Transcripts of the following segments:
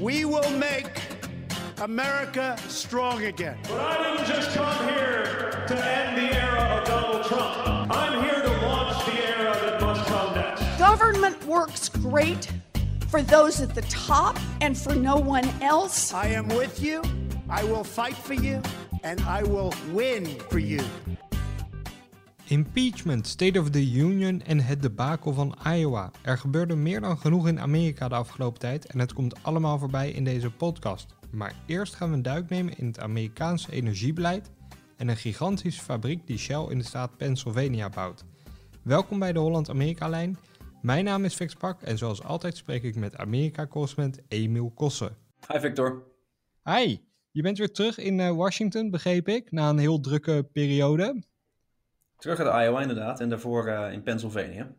We will make America strong again. But I didn't just come here to end the era of Donald Trump. I'm here to launch the era that must come next. Government works great for those at the top and for no one else. I am with you. I will fight for you. And I will win for you. Impeachment, State of the Union en het debakel van Iowa. Er gebeurde meer dan genoeg in Amerika de afgelopen tijd en het komt allemaal voorbij in deze podcast. Maar eerst gaan we een duik nemen in het Amerikaanse energiebeleid en een gigantische fabriek die Shell in de staat Pennsylvania bouwt. Welkom bij de Holland-Amerika-lijn. Mijn naam is Fix Pak en zoals altijd spreek ik met Amerika-correspondent Emiel Kossen. Hi Victor. Hi, je bent weer terug in eh, Washington, begreep ik, na een heel drukke periode. Terug uit Iowa inderdaad en daarvoor uh, in Pennsylvania.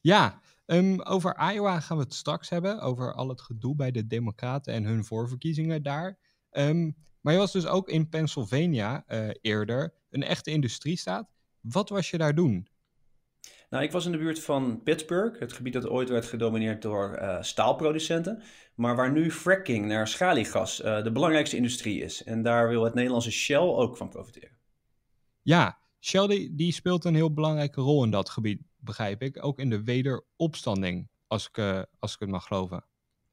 Ja, um, over Iowa gaan we het straks hebben, over al het gedoe bij de Democraten en hun voorverkiezingen daar. Um, maar je was dus ook in Pennsylvania uh, eerder, een echte industriestaat. Wat was je daar doen? Nou, ik was in de buurt van Pittsburgh, het gebied dat ooit werd gedomineerd door uh, staalproducenten, maar waar nu fracking naar schaliegas uh, de belangrijkste industrie is. En daar wil het Nederlandse Shell ook van profiteren. Ja, Shell die, speelt een heel belangrijke rol in dat gebied, begrijp ik. Ook in de wederopstanding, als ik, uh, als ik het mag geloven.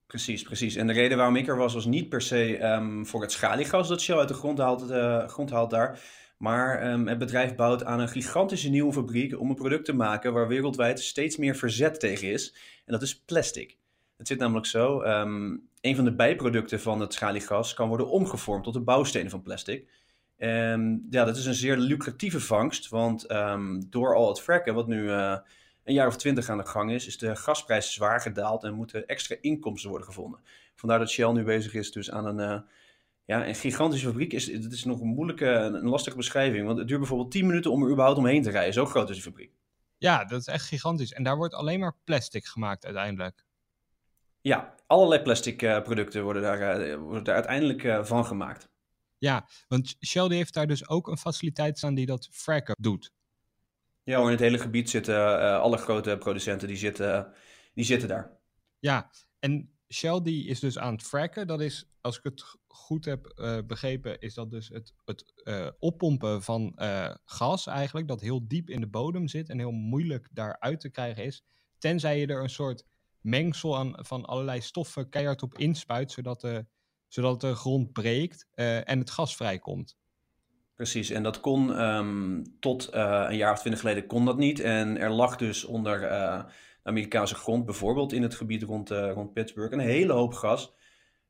Precies, precies. En de reden waarom ik er was, was niet per se um, voor het schaliegas dat Shell uit de grond haalt, uh, grond haalt daar. Maar um, het bedrijf bouwt aan een gigantische nieuwe fabriek om een product te maken waar wereldwijd steeds meer verzet tegen is. En dat is plastic. Het zit namelijk zo, um, een van de bijproducten van het schaliegas kan worden omgevormd tot de bouwstenen van plastic. En ja, dat is een zeer lucratieve vangst, want um, door al het fracken, wat nu uh, een jaar of twintig aan de gang is, is de gasprijs zwaar gedaald en moeten extra inkomsten worden gevonden. Vandaar dat Shell nu bezig is dus aan een, uh, ja, een gigantische fabriek. Is, het is nog een moeilijke, een lastige beschrijving, want het duurt bijvoorbeeld 10 minuten om er überhaupt omheen te rijden. Zo groot is die fabriek. Ja, dat is echt gigantisch. En daar wordt alleen maar plastic gemaakt uiteindelijk. Ja, allerlei plastic uh, producten worden daar, worden daar uiteindelijk van gemaakt. Ja, want Shell die heeft daar dus ook een faciliteit staan die dat fracken doet. Ja, in het hele gebied zitten uh, alle grote producenten die zitten, die zitten daar. Ja, en Shell die is dus aan het fracken. Dat is, als ik het goed heb uh, begrepen, is dat dus het, het uh, oppompen van gas eigenlijk, dat heel diep in de bodem zit en heel moeilijk daaruit te krijgen is. Tenzij je er een soort mengsel aan, van allerlei stoffen keihard op inspuit, zodat de zodat de grond breekt uh, en het gas vrijkomt. Precies, en dat kon um, tot uh, een jaar of twintig geleden kon dat niet. En er lag dus onder uh, Amerikaanse grond, bijvoorbeeld in het gebied rond, rond Pittsburgh, een hele hoop gas.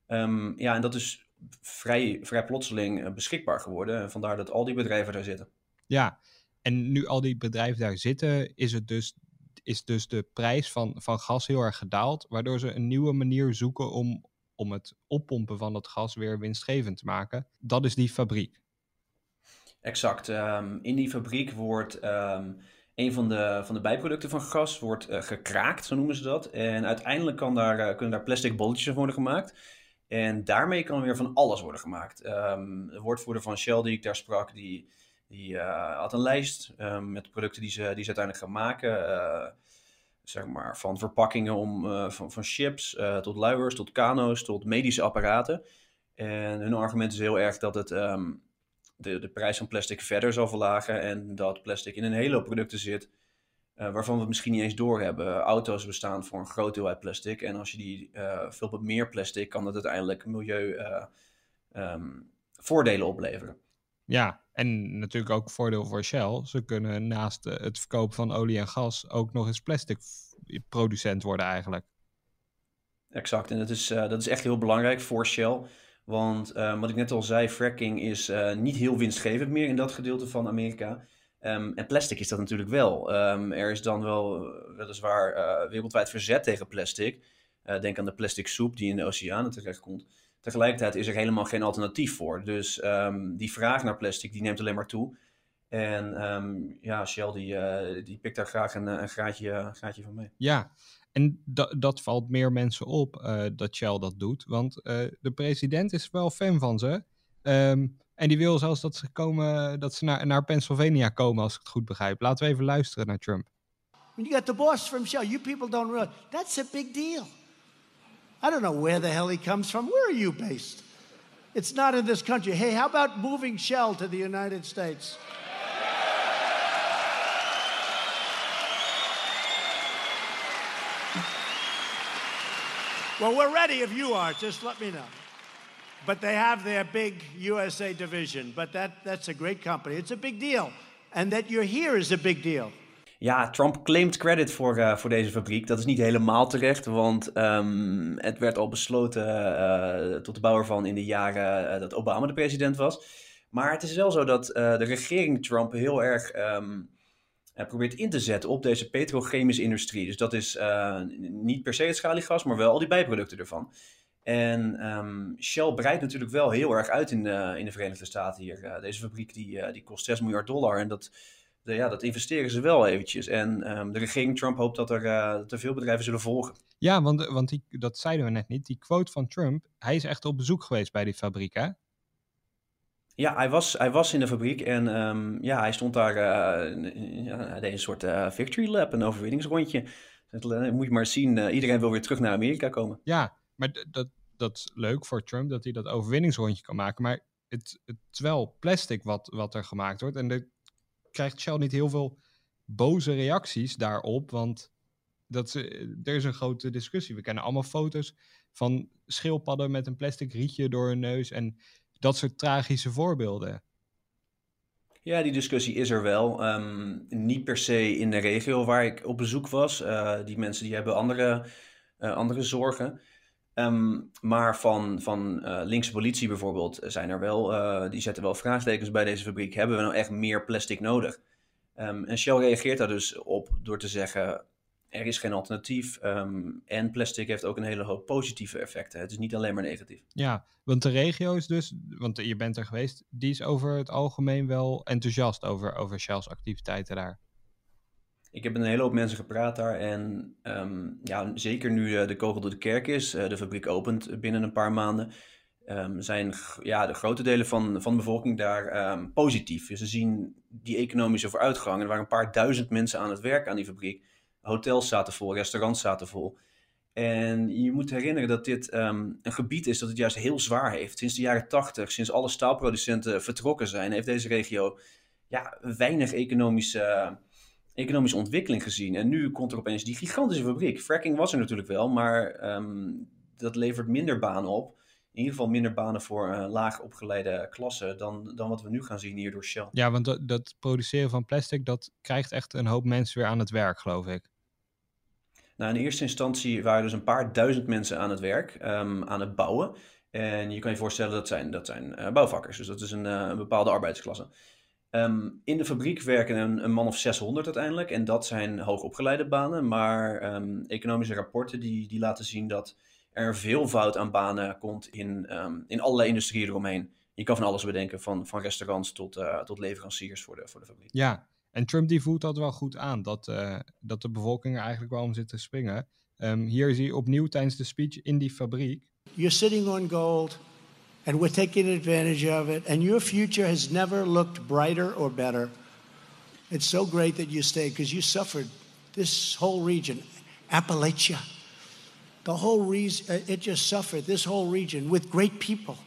Um, ja, en dat is vrij, vrij plotseling beschikbaar geworden. En vandaar dat al die bedrijven daar zitten. Ja, en nu al die bedrijven daar zitten, is het dus is dus de prijs van, van gas heel erg gedaald, waardoor ze een nieuwe manier zoeken om, om het oppompen van dat gas weer winstgevend te maken. Dat is die fabriek. Exact. Um, in die fabriek wordt um, een van de, van de bijproducten van gas wordt, uh, gekraakt, zo noemen ze dat. En uiteindelijk kan daar, uh, kunnen daar plastic bolletjes van worden gemaakt. En daarmee kan weer van alles worden gemaakt. Um, de woordvoerder van Shell die ik daar sprak, die, die uh, had een lijst met producten die ze, die ze uiteindelijk gaan maken zeg maar, van verpakkingen om, uh, van, van chips uh, tot luiers, tot kano's, tot medische apparaten. En hun argument is heel erg dat het um, de, de prijs van plastic verder zal verlagen en dat plastic in een hele hoop producten zit uh, waarvan we het misschien niet eens doorhebben. Auto's bestaan voor een grote hoeveelheid plastic en als je die met meer plastic, kan dat uiteindelijk milieu um, voordelen opleveren. Ja, en natuurlijk ook voordeel voor Shell. Ze kunnen naast het verkopen van olie en gas ook nog eens plastic producent worden eigenlijk. Exact, en dat is, uh, dat is echt heel belangrijk voor Shell. Want uh, wat ik net al zei, fracking is niet heel winstgevend meer in dat gedeelte van Amerika. Um, en plastic is dat natuurlijk wel. Um, er is dan wel weliswaar wereldwijd verzet tegen plastic. denk aan de plastic soep die in de oceanen terechtkomt. Tegelijkertijd is er helemaal geen alternatief voor. Dus um, die vraag naar plastic die neemt alleen maar toe. En um, ja, Shell die, uh, die pikt daar graag een, een graadje, graadje van mee. Ja, en dat, dat valt meer mensen op uh, dat Shell dat doet. Want uh, de president is wel fan van ze. Um, en die wil zelfs dat ze, komen, dat ze naar, naar Pennsylvania komen, als ik het goed begrijp. Laten we even luisteren naar Trump. When you got the boss from Shell, you people don't realize that's a big deal. I don't know where the hell he comes from. Where are you based? It's not in this country. Hey, how about moving Shell to the United States? Well, we're ready if you are. Just let me know. But they have their big USA division. But that, that's a great company. It's a big deal. And that you're here is a big deal. Ja, Trump claimt credit voor, uh, voor deze fabriek. Dat is niet helemaal terecht, want um, het werd al besloten uh, tot de bouw ervan in de jaren uh, dat Obama de president was. Maar het is wel zo dat de regering Trump heel erg um, probeert in te zetten op deze petrochemische industrie. Dus dat is niet per se het schaliegas, maar wel al die bijproducten ervan. En um, Shell breidt natuurlijk wel heel erg uit in de, in de Verenigde Staten hier. deze fabriek die, die kost 6 miljard dollar en dat de, ja, dat investeren ze wel eventjes. En um, de regering Trump hoopt dat er, uh, dat er veel bedrijven zullen volgen. Ja, want, want die, dat zeiden we net niet. Die quote van Trump, hij is echt op bezoek geweest bij die fabriek, hè? Ja, hij was, hij was in de fabriek en um, ja, hij stond daar, uh, ja, hij deed een soort uh, victory lap, een overwinningsrondje. Dat moet je maar zien, iedereen wil weer terug naar Amerika komen. Ja, maar dat, dat is leuk voor Trump dat hij dat overwinningsrondje kan maken. Maar het, het is wel plastic wat, wat er gemaakt wordt. En de krijgt Shell niet heel veel boze reacties daarop. Want dat, er is een grote discussie. We kennen allemaal foto's van schildpadden met een plastic rietje door hun neus. En dat soort tragische voorbeelden. Ja, die discussie is er wel. Um, niet per se in de regio waar ik op bezoek was. Uh, die mensen die hebben andere, uh, andere zorgen. Um, maar van, van uh, linkse politie bijvoorbeeld zijn er wel, uh, die zetten wel vraagtekens bij deze fabriek. Hebben we nou echt meer plastic nodig? Um, en Shell reageert daar dus op door te zeggen, er is geen alternatief. Um, en plastic heeft ook een hele hoop positieve effecten. Het is niet alleen maar negatief. Ja, want de regio is dus, want je bent er geweest, die is over het algemeen wel enthousiast over, over Shell's activiteiten daar. Ik heb met een hele hoop mensen gepraat daar. En um, ja, zeker nu uh, de kogel door de kerk is, uh, de fabriek opent binnen een paar maanden, um, zijn ja, de grote delen van, van de bevolking daar um, positief. Dus ze zien die economische vooruitgang. Er waren een paar duizend mensen aan het werk aan die fabriek. Hotels zaten vol, restaurants zaten vol. En je moet herinneren dat dit een gebied is dat het juist heel zwaar heeft. Sinds de jaren tachtig, sinds alle staalproducenten vertrokken zijn, heeft deze regio ja, weinig economische economische ontwikkeling gezien. En nu komt er opeens die gigantische fabriek. Fracking was er natuurlijk wel, maar um, dat levert minder banen op. In ieder geval minder banen voor uh, laag opgeleide klassen dan, dan wat we nu gaan zien hier door Shell. Ja, want dat, dat produceren van plastic, dat krijgt echt een hoop mensen weer aan het werk, geloof ik. Nou, in eerste instantie waren dus een paar duizend mensen aan het werk, um, aan het bouwen. En je kan je voorstellen, dat zijn, dat zijn uh, bouwvakkers. Dus dat is een, uh, een bepaalde arbeidsklasse. Um, in de fabriek werken een, een, man of 600 uiteindelijk. En dat zijn hoogopgeleide banen. Maar um, economische rapporten die, die laten zien dat er veel fout aan banen komt in, um, in allerlei industrieën eromheen. Je kan van alles bedenken, van, van restaurants tot, uh, tot leveranciers voor de, voor de fabriek. Ja, en Trump die voelt dat wel goed aan, dat, uh, dat de bevolking er eigenlijk wel om zit te springen. hier zie je opnieuw tijdens de speech in die fabriek. You're sitting on gold. And we're taking advantage of it. And your future has never looked brighter or better. It's so great that you stayed because you suffered this whole region, Appalachia. The whole region, it just suffered, this whole region, with great people.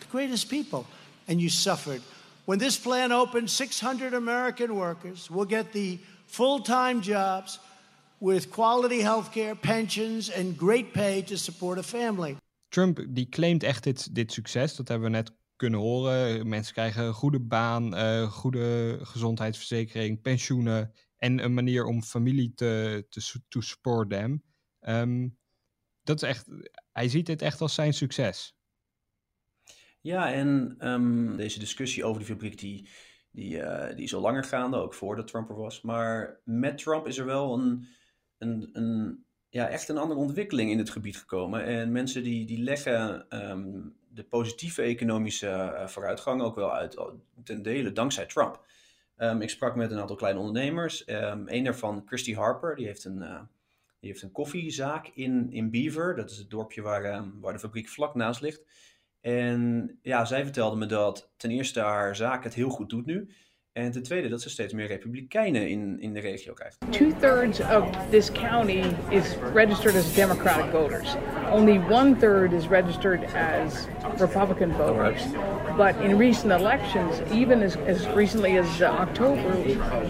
The greatest people. And you suffered. When this plant opens, 600 American workers will get the full time jobs with quality health care, pensions, and great pay to support a family. Trump die claimt echt dit, dit succes. Dat hebben we net kunnen horen. Mensen krijgen een goede baan, uh, goede gezondheidsverzekering, pensioenen en een manier om familie te, te to support. Um, dat is echt, hij ziet dit echt als zijn succes. Ja, en um, deze discussie over die fabriek die, die, uh, die is al langer gaande, ook voordat Trump er was. Maar met Trump is er wel een, een, een ja, echt een andere ontwikkeling in het gebied gekomen. En mensen die, die leggen um, de positieve economische uh, vooruitgang ook wel uit, ten dele dankzij Trump. Um, ik sprak met een aantal kleine ondernemers. Um, een daarvan, Christy Harper, die heeft een, uh, die heeft een koffiezaak in, in Beaver. Dat is het dorpje waar, waar de fabriek vlak naast ligt. En ja, zij vertelde me dat ten eerste haar zaak het heel goed doet nu. En ten tweede dat ze steeds meer republikeinen in, in de regio krijgt. Two-thirds of this county is registered as Democratic voters. Only one-third is registered as Republican voters. But in recent elections, even as, as recently as uh, October,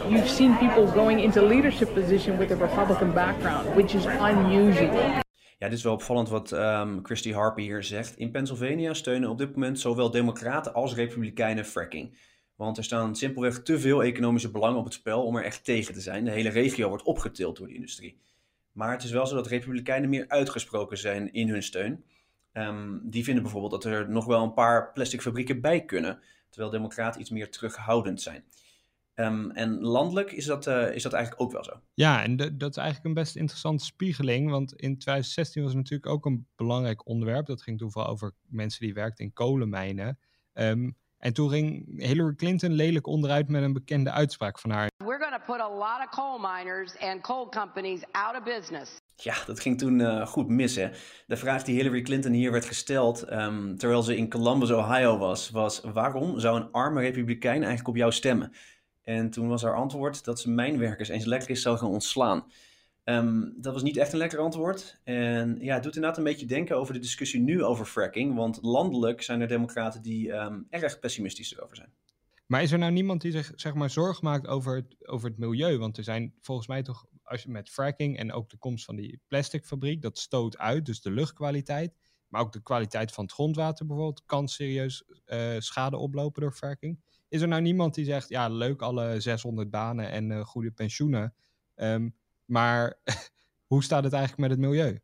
you've seen people going into leadership position with a Republican background, which is unusual. Ja, dit is wel opvallend wat um, Christy Harper hier zegt. In Pennsylvania steunen op dit moment zowel democraten als republikeinen fracking. Want er staan simpelweg te veel economische belangen op het spel om er echt tegen te zijn. De hele regio wordt opgetild door die industrie. Maar het is wel zo dat republikeinen meer uitgesproken zijn in hun steun. Um, die vinden bijvoorbeeld dat er nog wel een paar plastic fabrieken bij kunnen, terwijl democraten iets meer terughoudend zijn. Um, en landelijk is dat, uh, is dat eigenlijk ook wel zo. Ja, en dat is eigenlijk een best interessante spiegeling. Want in 2016 was het natuurlijk ook een belangrijk onderwerp. Dat ging toen vooral over mensen die werkten in kolenmijnen. Um, en toen ging Hillary Clinton lelijk onderuit met een bekende uitspraak van haar. We're going to put a lot of coal miners and coal companies out of business. Ja, dat ging toen uh, goed mis. Hè? De vraag die Hillary Clinton hier werd gesteld, um, terwijl ze in Columbus, Ohio was, was: waarom zou een arme republikein eigenlijk op jou stemmen? En toen was haar antwoord dat ze mijnwerkers eens lekker eens zou gaan ontslaan. Um, dat was niet echt een lekker antwoord. En ja, het doet inderdaad een beetje denken over de discussie nu over fracking. Want landelijk zijn er democraten die um, erg pessimistisch erover zijn. Maar is er nou niemand die zich zeg maar, zorgen maakt over het, over het milieu? Want er zijn volgens mij toch, als je met fracking en ook de komst van die plasticfabriek, dat stoot uit, dus de luchtkwaliteit. Maar ook de kwaliteit van het grondwater bijvoorbeeld kan serieus uh, schade oplopen door fracking. Is er nou niemand die zegt, ja leuk alle 600 banen en uh, goede pensioenen, um, maar hoe staat het eigenlijk met het milieu?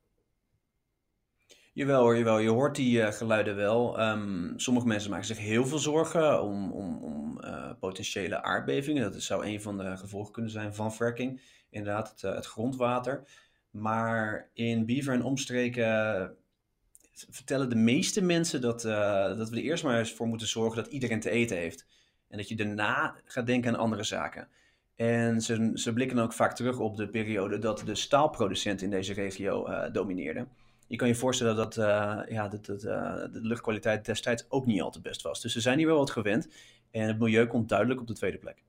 Jawel hoor, jawel. Je hoort die uh, geluiden wel. Um, sommige mensen maken zich heel veel zorgen om, om, om uh, potentiële aardbevingen. Dat zou een van de gevolgen kunnen zijn van fracking. Inderdaad, het, uh, het grondwater. Maar in Beaver en omstreken vertellen de meeste mensen dat, dat we er eerst maar eens voor moeten zorgen dat iedereen te eten heeft. En dat je daarna gaat denken aan andere zaken. En ze, ze blikken ook vaak terug op de periode dat de staalproducenten in deze regio uh, domineerden. Je kan je voorstellen dat, uh, ja, dat, uh, de luchtkwaliteit destijds ook niet al te best was. Dus ze zijn hier wel wat gewend. En het milieu komt duidelijk op de tweede plek.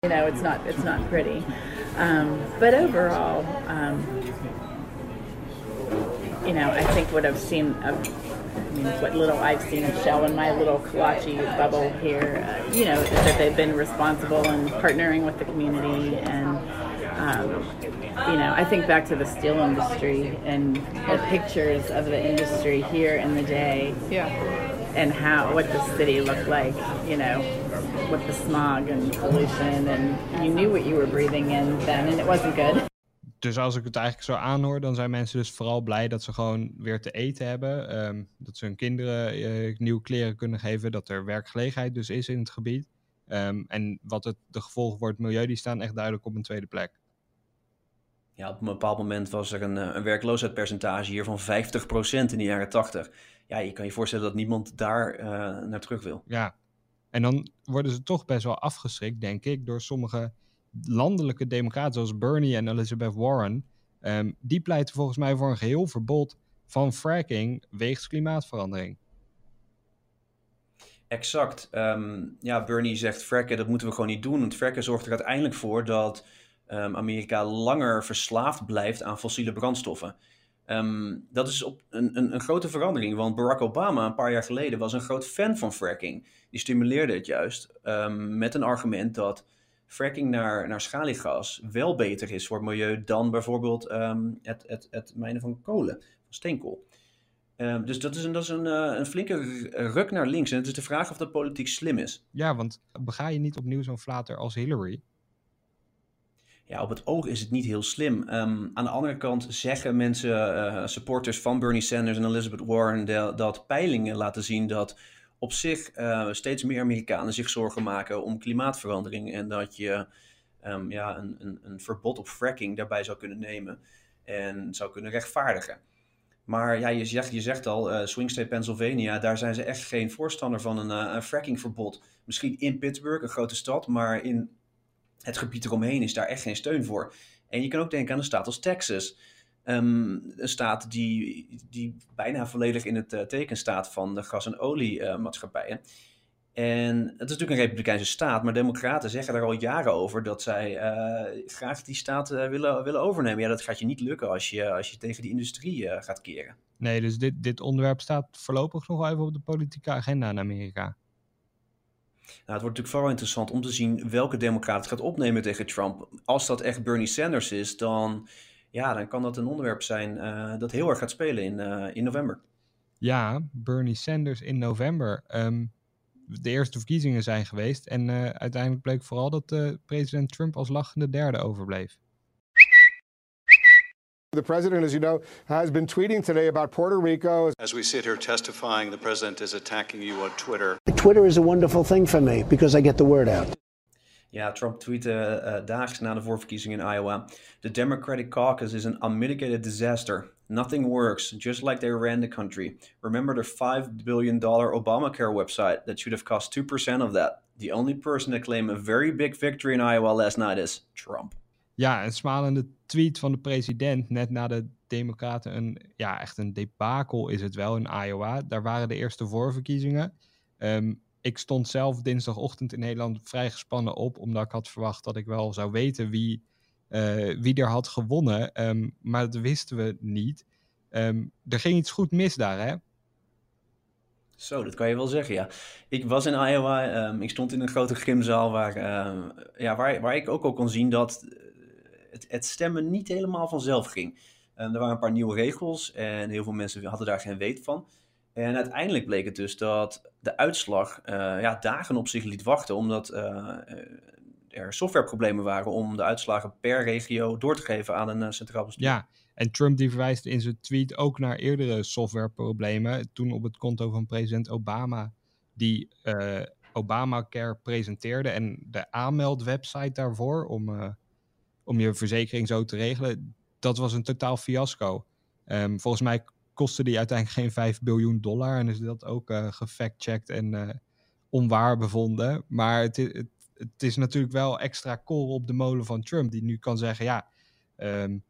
You know, it's not, it's not pretty. Um, but overall, um, you know, I think what I've seen I mean, what little I've seen of Shell in my little Kalachi bubble here, uh, you know, is that they've been responsible and partnering with the community. And, um, you know, I think back to the steel industry and the pictures of the industry here in the day. Yeah. And how, what the city looked like, you know, with the smog and pollution. And you knew what you were breathing in then, and it wasn't good. Dus als ik het eigenlijk zo aanhoor, dan zijn mensen dus vooral blij dat ze gewoon weer te eten hebben. Um, dat ze hun kinderen uh, nieuwe kleren kunnen geven. Dat er werkgelegenheid dus is in het gebied. Um, en wat het, de gevolgen voor het milieu, die staan echt duidelijk op een tweede plek. Ja, op een bepaald moment was er een, een werkloosheidspercentage hier van 50% in de jaren 80. Ja, je kan je voorstellen dat niemand daar uh, naar terug wil. Ja, en dan worden ze toch best wel afgeschrikt, denk ik, door sommige landelijke democraten zoals Bernie en Elizabeth Warren, um, die pleiten volgens mij voor een geheel verbod van fracking wegens klimaatverandering. Exact. Um, ja, Bernie zegt fracken, dat moeten we gewoon niet doen. Want fracken zorgt er uiteindelijk voor dat um, Amerika langer verslaafd blijft aan fossiele brandstoffen. Dat is op een, een, een, grote verandering, want Barack Obama een paar jaar geleden was een groot fan van fracking. Die stimuleerde het juist met een argument dat fracking naar, naar schaliegas wel beter is voor het milieu dan bijvoorbeeld um, het, het, het mijnen van kolen, van steenkool. Um, dus dat is, een, dat is een, uh, een flinke ruk naar links. En het is de vraag of dat politiek slim is. Ja, want bega je niet opnieuw zo'n flater als Hillary? Ja, op het oog is het niet heel slim. Um, aan de andere kant zeggen mensen, uh, supporters van Bernie Sanders en Elizabeth Warren, de, dat peilingen laten zien dat op zich uh, steeds meer Amerikanen zich zorgen maken om klimaatverandering. En dat je um, ja, een, een, een, verbod op fracking daarbij zou kunnen nemen en zou kunnen rechtvaardigen. Maar ja, je zegt, je zegt al, uh, Swing State Pennsylvania, daar zijn ze echt geen voorstander van een, uh, een frackingverbod. Misschien in Pittsburgh, een grote stad, maar in het gebied eromheen is daar echt geen steun voor. En je kan ook denken aan een staat als Texas. Um, een staat die, die bijna volledig in het uh, teken staat van de gas- en oliemaatschappijen. En het is natuurlijk een republikeinse staat, maar democraten zeggen daar al jaren over dat zij uh, graag die staat uh, willen, willen overnemen. Ja, dat gaat je niet lukken als je, als je tegen die industrie gaat keren. Nee, dus dit, dit onderwerp staat voorlopig nog even op de politieke agenda in Amerika. Nou, het wordt natuurlijk vooral interessant om te zien welke democraat gaat opnemen tegen Trump. Als dat echt Bernie Sanders is, dan, ja, dan kan dat een onderwerp zijn dat heel erg gaat spelen in, in november. Ja, Bernie Sanders in november. Um, de eerste verkiezingen zijn geweest. En uh, uiteindelijk bleek vooral dat uh, president Trump als lachende derde overbleef. The president, as you know, has been tweeting today about Puerto Rico. As we sit here testifying, the president is attacking you on Twitter. Twitter is a wonderful thing for me because I get the word out. Ja, Trump tweette uh, daags na de voorverkiezingen in Iowa. The Democratic caucus is an unmitigated disaster. Nothing works, just like they ran the country. Remember the $5 billion Obamacare website that should have cost 2% of that. The only person that claimed a very big victory in Iowa last night is Trump. Ja, een smalende tweet van de president net na de Democraten. Een, ja, echt een debakel is het wel in Iowa. Daar waren de eerste voorverkiezingen. Um, ik stond zelf dinsdagochtend in Nederland vrij gespannen op, omdat ik had verwacht dat ik wel zou weten wie, uh, wie er had gewonnen. Um, maar dat wisten we niet. Um, er ging iets goed mis daar, hè? Zo, dat kan je wel zeggen, ja. Ik was in Iowa, um, ik stond in een grote gymzaal waar, ja, waar, waar ik ook al kon zien dat het, het stemmen niet helemaal vanzelf ging. er waren een paar nieuwe regels en heel veel mensen hadden daar geen weet van. En uiteindelijk bleek het dus dat de uitslag uh, ja, dagen op zich liet wachten, omdat uh, er softwareproblemen waren om de uitslagen per regio door te geven aan een uh, centraal bestuur. Ja, en Trump die verwijst in zijn tweet ook naar eerdere softwareproblemen. Toen op het konto van president Obama, die Obamacare presenteerde en de aanmeldwebsite daarvoor om, om je verzekering zo te regelen, dat was een totaal fiasco. Um, volgens mij kostte die uiteindelijk geen 5 biljoen dollar. En is dat ook uh, gefact-checked en uh, onwaar bevonden. Maar het, het, het, is natuurlijk wel extra kool op de molen van Trump. Die nu kan zeggen, ja, um,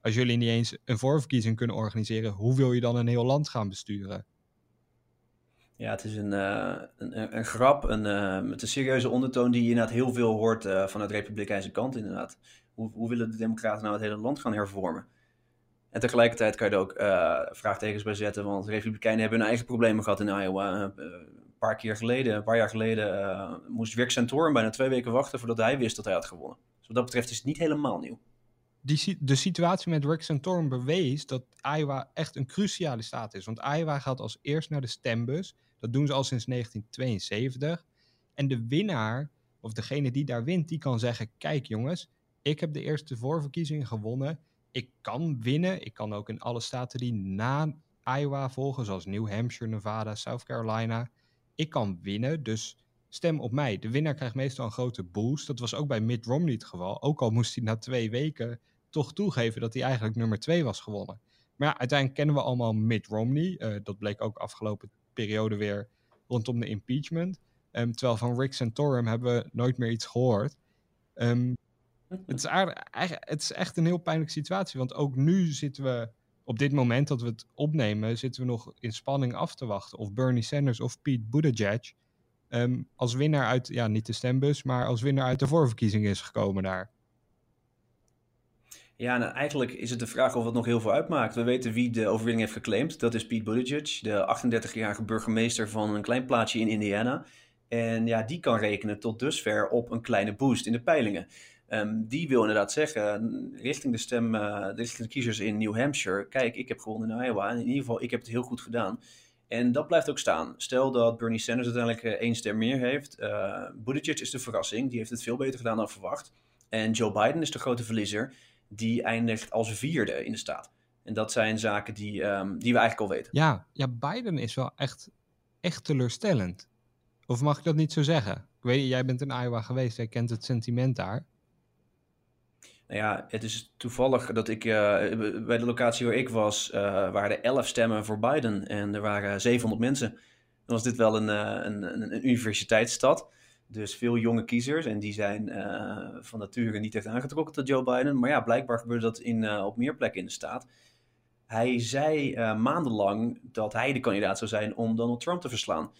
als jullie niet eens een voorverkiezing kunnen organiseren, hoe wil je dan een heel land gaan besturen? Ja, het is een, uh, een, een, grap, een, met een serieuze ondertoon die je inderdaad heel veel hoort vanuit de republikeinse kant inderdaad. Hoe, hoe willen de democraten nou het hele land gaan hervormen? En tegelijkertijd kan je er ook uh, vraagtekens bij zetten, want Republikeinen hebben hun eigen problemen gehad in Iowa. Uh, een paar keer geleden, een paar jaar geleden, moest Rick Santorum bijna twee weken wachten voordat hij wist dat hij had gewonnen. Dus wat dat betreft is het niet helemaal nieuw. Die, de situatie met Rick Santorum bewees dat Iowa echt een cruciale staat is. Want Iowa gaat als eerst naar de stembus. Dat doen ze al sinds 1972. En de winnaar, of degene die daar wint, die kan zeggen: Kijk jongens, ik heb de eerste voorverkiezing gewonnen ik kan winnen. Ik kan ook in alle staten die na Iowa volgen, zoals New Hampshire, Nevada, South Carolina. Ik kan winnen, dus stem op mij. De winnaar krijgt meestal een grote boost. Dat was ook bij Mitt Romney het geval. Ook al moest hij na twee weken toch toegeven dat hij eigenlijk nummer twee was gewonnen. Maar ja, uiteindelijk kennen we allemaal Mitt Romney. Uh, dat bleek ook afgelopen periode weer rondom de impeachment. Um, terwijl van Rick Santorum hebben we nooit meer iets gehoord. Um, het, is het is echt een heel pijnlijke situatie. Want ook nu zitten we, op dit moment dat we het opnemen, zitten we nog in spanning af te wachten. Of Bernie Sanders of Pete Buttigieg um, als winnaar uit, ja, niet de stembus, maar als winnaar uit de voorverkiezing is gekomen daar. Ja, en eigenlijk is het de vraag of het nog heel veel uitmaakt. We weten wie de overwinning heeft geclaimd. Dat is Pete Buttigieg, de 38-jarige burgemeester van een klein plaatsje in Indiana. En ja, die kan rekenen tot dusver op een kleine boost in de peilingen. Um, die wil inderdaad zeggen, richting de stem, uh, richting de kiezers in New Hampshire, kijk, ik heb gewonnen in Iowa in ieder geval, ik heb het heel goed gedaan. En dat blijft ook staan. Stel dat Bernie Sanders uiteindelijk uh, één stem meer heeft. Uh, Buttigieg is de verrassing, die heeft het veel beter gedaan dan verwacht. En Joe Biden is de grote verliezer, die eindigt als vierde in de staat. En dat zijn zaken die, um, die we eigenlijk al weten. Ja, ja, Biden is wel echt, echt teleurstellend. Of mag ik dat niet zo zeggen? Ik weet, jij bent in Iowa geweest, jij kent het sentiment daar. Nou ja, het is toevallig dat ik uh, bij de locatie waar ik was, uh, waren er 11 stemmen voor Biden en er waren 700 mensen. Dan was dit wel een, uh, een, een, een, universiteitsstad. Dus veel jonge kiezers en die zijn van nature niet echt aangetrokken tot Joe Biden. Maar ja, blijkbaar gebeurde dat in, op meer plekken in de staat. Hij zei maandenlang dat hij de kandidaat zou zijn om Donald Trump te verslaan.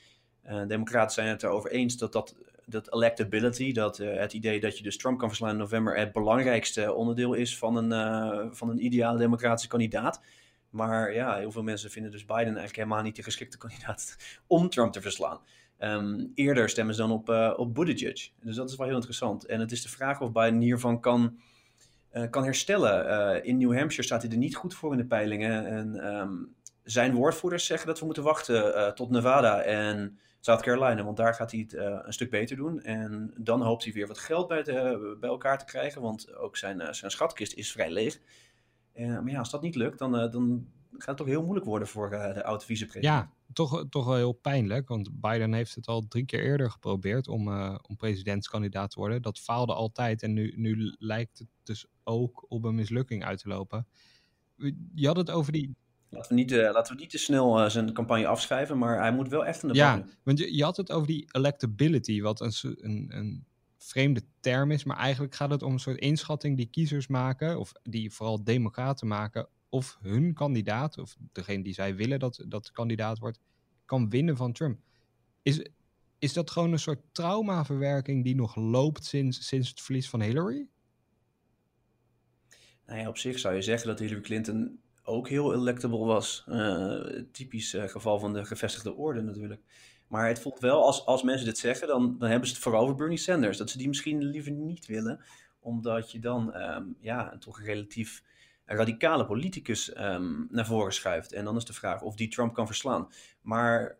Democraten zijn het erover eens dat, dat, dat electability, dat het idee dat je dus Trump kan verslaan in november, het belangrijkste onderdeel is van een, van een ideale democratische kandidaat. Maar ja, heel veel mensen vinden dus Biden eigenlijk helemaal niet de geschikte kandidaat om Trump te verslaan. Ehm, eerder stemmen ze dan op, uh, op Buttigieg. Dus dat is wel heel interessant. En het is de vraag of Biden hiervan kan, uh, kan herstellen. Uh, in New Hampshire staat hij er niet goed voor in de peilingen. En um, zijn woordvoerders zeggen dat we moeten wachten tot Nevada en South Carolina. Want daar gaat hij het een stuk beter doen. En dan hoopt hij weer wat geld bij, de, bij elkaar te krijgen. Want ook zijn, zijn schatkist is vrij leeg. maar ja, als dat niet lukt, dan, dan gaat het toch heel moeilijk worden voor de oude vicepresident. Ja, toch, toch wel heel pijnlijk. Want Biden heeft het al drie keer eerder geprobeerd om, om presidentskandidaat te worden. Dat faalde altijd en nu, nu lijkt het dus ook op een mislukking uit te lopen. Je had het over die. Laten we niet, uh, laten we niet te snel uh, zijn campagne afschrijven, maar hij moet wel echt aan de Ja, want je, je, had het over die electability, wat een, een, een vreemde term is. Maar eigenlijk gaat het om een soort inschatting die kiezers maken, of die vooral democraten maken, of hun kandidaat, of degene die zij willen dat, dat de kandidaat wordt, kan winnen van Trump. Is, is dat gewoon een soort traumaverwerking die nog loopt sinds, sinds het verlies van Hillary? Nou ja, op zich zou je zeggen dat Hillary Clinton ook heel electable was. Uh, typisch uh, geval van de gevestigde orde natuurlijk. Maar het voelt wel, als, als mensen dit zeggen, dan, dan hebben ze het vooral over Bernie Sanders. Dat ze die misschien liever niet willen, omdat je dan um, ja, toch relatief radicale politicus um, naar voren schuift. En dan is de vraag of die Trump kan verslaan. Maar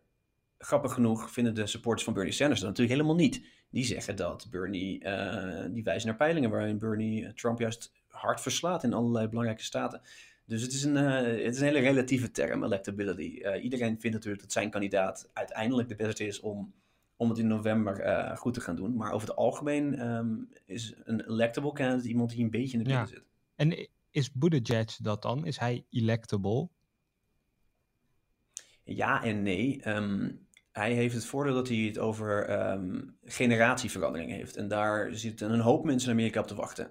grappig genoeg vinden de supporters van Bernie Sanders dat natuurlijk helemaal niet. Die zeggen dat Bernie, uh, die wijzen naar peilingen waarin Bernie eh, Trump juist hard verslaat in allerlei belangrijke staten. Dus het is een, uh, het is een hele relatieve term, electability. Uh, iedereen vindt natuurlijk dat zijn kandidaat uiteindelijk de beste is om, om het in november uh, goed te gaan doen. Maar over het algemeen um, is een electable candidate iemand die een beetje in de midden ja. zit. En is Buttigieg dat dan? Is hij electable? Ja en nee. Um, hij heeft het voordeel dat hij het over um, generatieverandering heeft. En daar zitten een hoop mensen in Amerika op te wachten.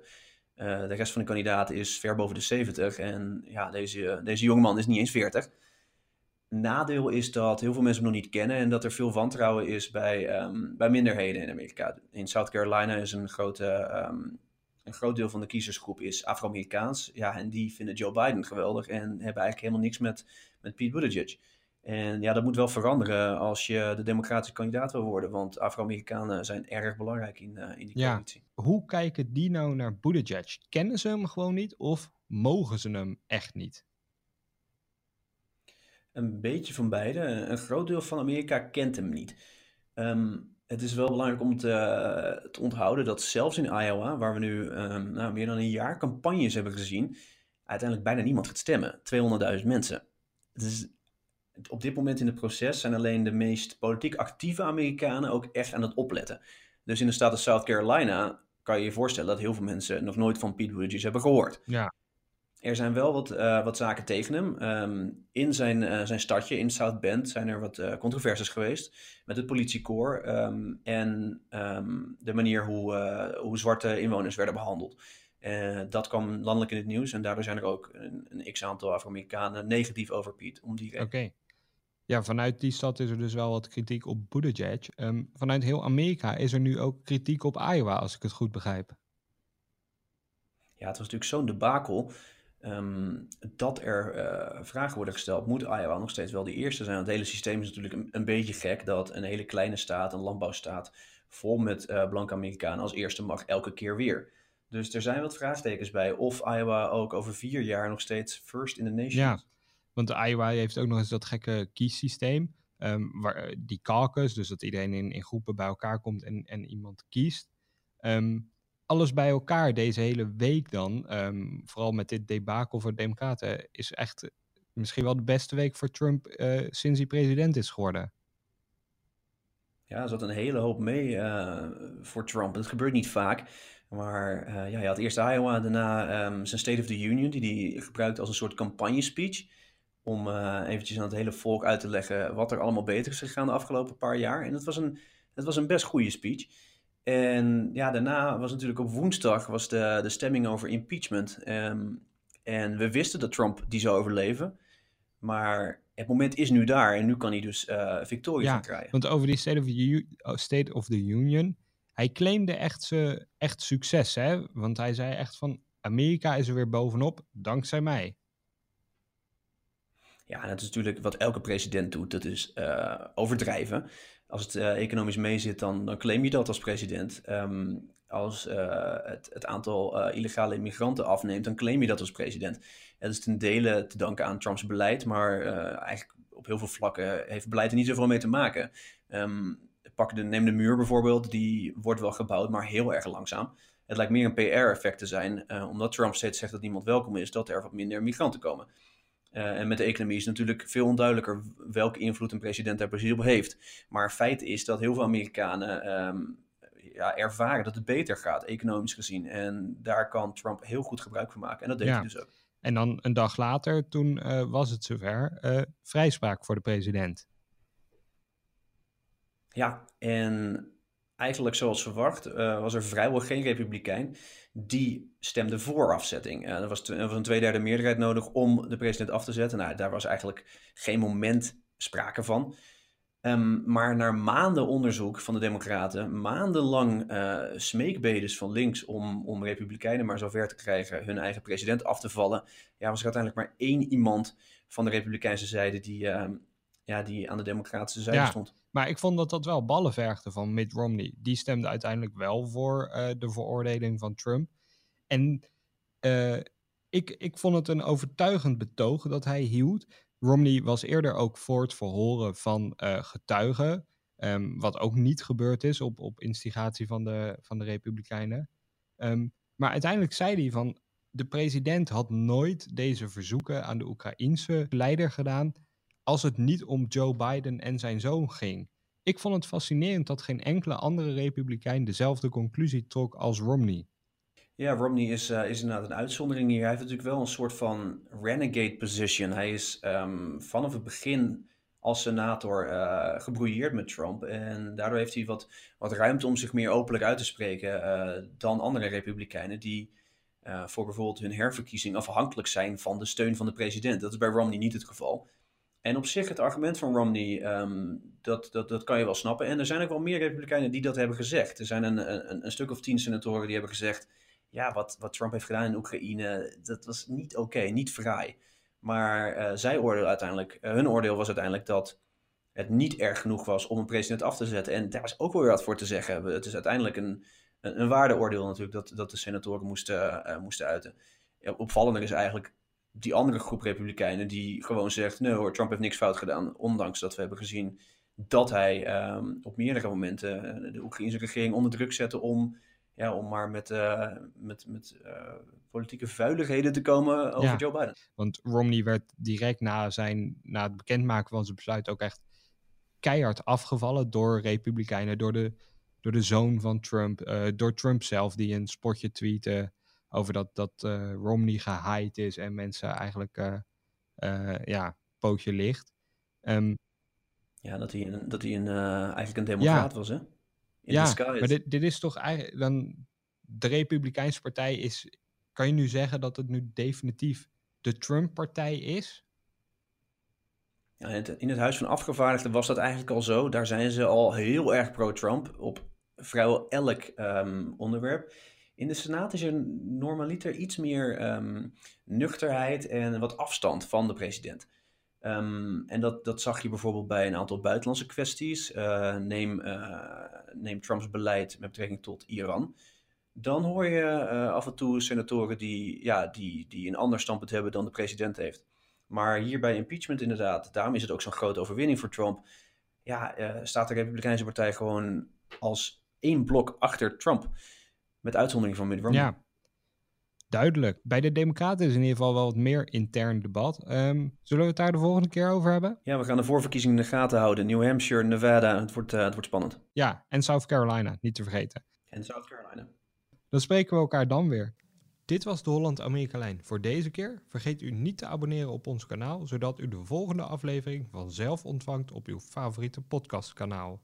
Uh, de rest van de kandidaten is ver boven de 70. En ja, deze, deze jongeman is niet eens 40. Nadeel is dat heel veel mensen hem nog niet kennen en dat er veel wantrouwen is bij, um, bij minderheden in Amerika. In South Carolina is een grote um, een groot deel van de kiezersgroep is Afro-Amerikaans. Ja, en die vinden Joe Biden geweldig en hebben eigenlijk helemaal niks met, met Pete Buttigieg. En ja, dat moet wel veranderen als je de democratische kandidaat wil worden, want Afro-Amerikanen zijn erg belangrijk in, uh, in die ja. coalitie. Hoe kijken die nou naar Buttigieg? Kennen ze hem gewoon niet of mogen ze hem echt niet? Een beetje van beide. Een groot deel van Amerika kent hem niet. Um, het is wel belangrijk om te, te, onthouden dat zelfs in Iowa, waar we nu um, nou, meer dan een jaar campagnes hebben gezien, uiteindelijk bijna niemand gaat stemmen. 200.000 mensen. Het is, op dit moment in het proces zijn alleen de meest politiek actieve Amerikanen ook echt aan het opletten. Dus in de staat South Carolina kan je je voorstellen dat heel veel mensen nog nooit van Pete Buttigieg hebben gehoord. Ja. Er zijn wel wat, uh, wat zaken tegen hem. Um, in zijn, uh, zijn stadje, in South Bend, zijn er wat uh, controversies geweest met het politiekorps um, en um, de manier hoe, hoe zwarte inwoners werden behandeld. dat kwam landelijk in het nieuws en daardoor zijn er ook een, een x-aantal Afro-Amerikanen negatief over Piet. Om die Oké. Okay. Ja, vanuit die stad is er dus wel wat kritiek op Buttigieg. vanuit heel Amerika is er nu ook kritiek op Iowa, als ik het goed begrijp. Ja, het was natuurlijk zo'n debakel. Um, dat er uh, vragen worden gesteld, moet Iowa nog steeds wel de eerste zijn. Het hele systeem is natuurlijk een, een beetje gek dat een hele kleine staat, een landbouwstaat, vol met uh, blanke Amerikanen als eerste mag elke keer weer. Dus er zijn wat vraagtekens bij of Iowa ook over vier jaar nog steeds first in the nation Ja, want Iowa heeft ook nog eens dat gekke kiessysteem. Um, waar, die caucus, dus dat iedereen in, in groepen bij elkaar komt en, en iemand kiest. Um, alles bij elkaar deze hele week dan, um, vooral met dit debakel voor de Democraten, is echt misschien wel de beste week voor Trump uh, sinds hij president is geworden. Ja, er zat een hele hoop mee uh, voor Trump. Dat gebeurt niet vaak. Maar uh, ja, hij had eerst Iowa, daarna zijn State of the Union, die hij gebruikte als een soort campagnespeech. Om eventjes aan het hele volk uit te leggen wat er allemaal beter is gegaan de afgelopen paar jaar. En dat was een, dat was een best goede speech. En ja, daarna was natuurlijk op woensdag was de, de stemming over impeachment. Um, en we wisten dat Trump die zou overleven. Maar het moment is nu daar en nu kan hij dus uh, victorie ja, krijgen. Want over die State of, the oh, State of the Union, hij claimde echt, echt succes, hè? Want hij zei echt van, Amerika is er weer bovenop, dankzij mij. Ja, dat is natuurlijk wat elke president doet, dat is uh, overdrijven. Als het uh, economisch meezit, dan, dan claim je dat als president. Um, als uh, het, het, aantal illegale immigranten afneemt, dan claim je dat als president. Het is ten dele te danken aan Trumps beleid, maar eigenlijk op heel veel vlakken heeft beleid er niet zoveel mee te maken. Um, pak de, neem de muur bijvoorbeeld, die wordt wel gebouwd, maar heel erg langzaam. Het lijkt meer een PR-effect te zijn, omdat Trump steeds zegt dat niemand welkom is, dat er wat minder migranten komen. Uh, en met de economie is het natuurlijk veel onduidelijker welke invloed een president daar precies op heeft. Maar feit is dat heel veel Amerikanen um, ja, ervaren dat het beter gaat, economisch gezien. En daar kan Trump heel goed gebruik van maken. En dat deed ja. hij dus ook. En dan een dag later, toen uh, was het zover, uh, vrijspraak voor de president. Ja, en eigenlijk zoals verwacht uh, was er vrijwel geen republikein die stemde voor afzetting. Uh, er, was een tweederde meerderheid nodig om de president af te zetten. Nou, daar was eigenlijk geen moment sprake van. Um, maar na maanden onderzoek van de Democraten, maandenlang uh, smeekbedes van links om, om Republikeinen maar zover te krijgen hun eigen president af te vallen, ja, was er uiteindelijk maar één iemand van de Republikeinse zijde die, uh, ja, die aan de Democratische zijde ja, stond. Maar ik vond dat dat wel ballen vergde van Mitt Romney. Die stemde uiteindelijk wel voor uh, de veroordeling van Trump. En uh, ik, ik vond het een overtuigend betoog dat hij hield. Romney was eerder ook voor het verhoren van uh, getuigen. Um, wat ook niet gebeurd is op, op instigatie van de, van de Republikeinen. Um, maar uiteindelijk zei hij van. De president had nooit deze verzoeken aan de Oekraïense leider gedaan. Als het niet om Joe Biden en zijn zoon ging. Ik vond het fascinerend dat geen enkele andere Republikein dezelfde conclusie trok als Romney. Ja, Romney is, uh, is inderdaad een uitzondering hier. Hij heeft natuurlijk wel een soort van renegade position. Hij is um, vanaf het begin als senator uh, gebrouilleerd met Trump. En daardoor heeft hij wat, wat ruimte om zich meer openlijk uit te spreken uh, dan andere republikeinen die voor bijvoorbeeld hun herverkiezing afhankelijk zijn van de steun van de president. Dat is bij Romney niet het geval. En op zich, het argument van Romney, um, dat, dat, dat kan je wel snappen. En er zijn ook wel meer republikeinen die dat hebben gezegd. Er zijn een, een, een stuk of tien senatoren die hebben gezegd ja, wat, wat Trump heeft gedaan in Oekraïne, dat was niet oké, niet vrij. Maar uh, zij oordeel uiteindelijk, uh, hun oordeel was uiteindelijk dat het niet erg genoeg was om een president af te zetten. En daar was ook wel weer wat voor te zeggen. Het is uiteindelijk een, een, waardeoordeel natuurlijk dat, dat de senatoren moesten, uh, moesten uiten. Opvallender is eigenlijk andere groep republikeinen die gewoon zegt, nee hoor, Trump heeft niks fout gedaan. Ondanks dat we hebben gezien dat hij um, op meerdere momenten de Oekraïnse regering onder druk zette om ja, om maar met, uh, met, met uh, politieke vuiligheden te komen over Ja, Joe Biden. Want Romney werd direct na, zijn, na het bekendmaken van zijn besluit ook echt keihard afgevallen door Republikeinen, door de, door de zoon van Trump, uh, door Trump zelf, die een spotje tweette over dat, dat uh, Romney gehaaid is en mensen eigenlijk uh, uh, ja, pootje licht. Um, ja, dat hij een, dat hij een, eigenlijk een democraat Ja. was, hè? In ja, maar dit, dit is toch eigenlijk dan de Republikeinse partij is. Kan je nu zeggen dat het nu definitief de Trump-partij is? Ja, in, het, in het Huis van Afgevaardigden was dat eigenlijk al zo. Daar zijn ze al heel erg pro-Trump op vrijwel elk um, onderwerp. In de Senaat is er normaliter iets meer um, nuchterheid en wat afstand van de president. Um, en dat, dat zag je bijvoorbeeld bij een aantal buitenlandse kwesties. Uh, neem, uh, neem Trumps beleid met betrekking tot Iran. Dan hoor je uh, af en toe senatoren die, ja, die, die een ander standpunt hebben dan de president heeft. Maar hier bij impeachment inderdaad, daarom is het ook zo'n grote overwinning voor Trump. Ja, staat de Republikeinse Partij gewoon als één blok achter Trump. Met uitzondering van Mitt Romney. Ja, duidelijk. Bij de Democraten is in ieder geval wel wat meer intern debat. Um, zullen we het daar de volgende keer over hebben? Ja, we gaan de voorverkiezingen in de gaten houden. New Hampshire, Nevada, het wordt, uh, het wordt spannend. Ja, en South Carolina, niet te vergeten. En South Carolina. Dan spreken we elkaar dan weer. Dit was de Holland-Amerika-lijn voor deze keer. Vergeet u niet te abonneren op ons kanaal, zodat u de volgende aflevering vanzelf ontvangt op uw favoriete podcastkanaal.